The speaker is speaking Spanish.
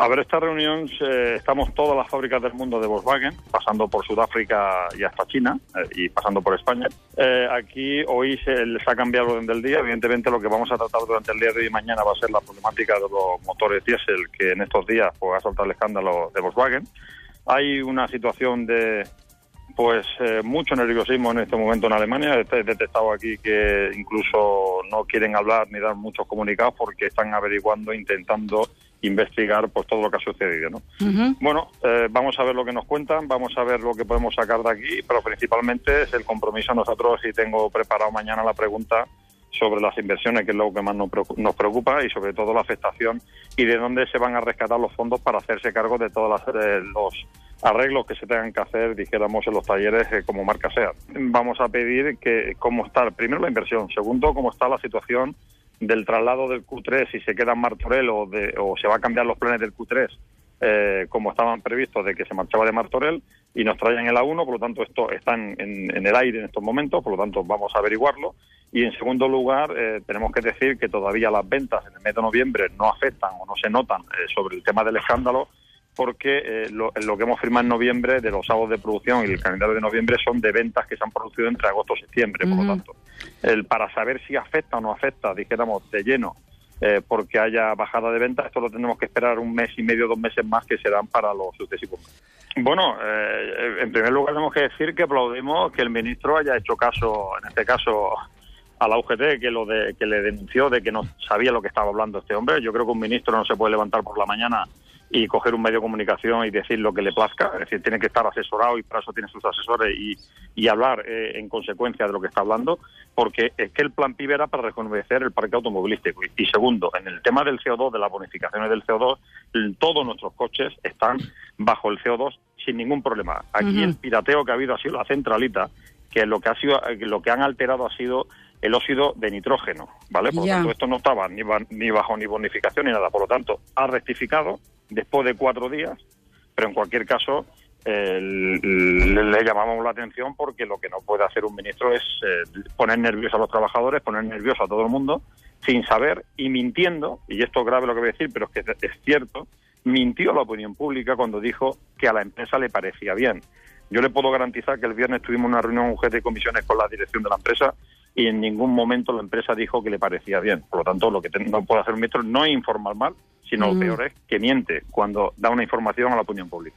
A ver, esta reunión eh, estamos todas las fábricas del mundo de Volkswagen, pasando por Sudáfrica y hasta China eh, y pasando por España. Eh, aquí hoy se les ha cambiado el orden del día. Evidentemente, lo que vamos a tratar durante el día de hoy y mañana va a ser la problemática de los motores diésel que en estos días pues, ha soltado el escándalo de Volkswagen. Hay una situación de pues mucho nerviosismo en este momento en Alemania. He detectado aquí que incluso no quieren hablar ni dar muchos comunicados porque están averiguando, intentando investigar pues todo lo que ha sucedido. ¿no? Bueno, eh, vamos a ver lo que nos cuentan, vamos a ver lo que podemos sacar de aquí, pero principalmente es el compromiso nosotros y tengo preparado mañana la pregunta sobre las inversiones, que es lo que más nos preocupa, y sobre todo la afectación y de dónde se van a rescatar los fondos para hacerse cargo de todos eh, los arreglos que se tengan que hacer, dijéramos, en los talleres eh, como marca SEAT. Vamos a pedir que cómo está, primero la inversión, segundo, cómo está la situación del traslado del Q3 si se queda en Martorell o, de, o se va a cambiar los planes del Q3 eh, como estaban previstos de que se marchaba de Martorell y nos traían el A1, por lo tanto esto está en, el aire en estos momentos, por lo tanto vamos a averiguarlo. Y en segundo lugar, eh, tenemos que decir que todavía las ventas en el mes de noviembre no afectan o no se notan eh, sobre el tema del escándalo porque eh, lo, que hemos firmado en noviembre de los sábados de producción y el calendario de noviembre son de ventas que se han producido entre agosto y septiembre, por lo tanto. El, para saber si afecta o no afecta, dijéramos, de lleno, eh, porque haya bajada de ventas, esto lo tenemos que esperar un mes y medio, dos meses más que serán para los sucesivos. Bueno, eh, en primer lugar tenemos que decir que aplaudimos que el ministro haya hecho caso, en este caso, a la UGT que lo de, que le denunció de que no sabía lo que estaba hablando este hombre. Yo creo que un ministro no se puede levantar por la mañana y coger un medio de comunicación y decir lo que le plazca, es decir, tiene que estar asesorado y para eso tiene sus asesores y, y hablar eh, en consecuencia de lo que está hablando, porque es que el plan PIB era para rejuvenecer el parque automovilístico. Y, segundo, en el tema del CO2, de las bonificaciones del CO2, todos nuestros coches están bajo el CO2 sin ningún problema. Aquí el pirateo que ha habido ha sido la centralita, que lo que ha sido, lo que han alterado ha sido el óxido de nitrógeno, ¿vale? Por lo tanto, esto no estaba ni, ni bajo ni bonificación ni nada. Por lo tanto, ha rectificado después de cuatro días, pero en cualquier caso le, llamamos la atención porque lo que no puede hacer un ministro es eh, poner nerviosos a los trabajadores, poner nerviosos a todo el mundo, sin saber y mintiendo, y esto es grave lo que voy a decir, pero es que es cierto, mintió la opinión pública cuando dijo que a la empresa le parecía bien. Yo le puedo garantizar que el viernes tuvimos una reunión UGT de comisiones con la dirección de la empresa y en ningún momento la empresa dijo que le parecía bien. Por lo tanto, lo que no puede hacer un ministro no es informar mal, sino lo peor es que miente cuando da una información a la opinión pública.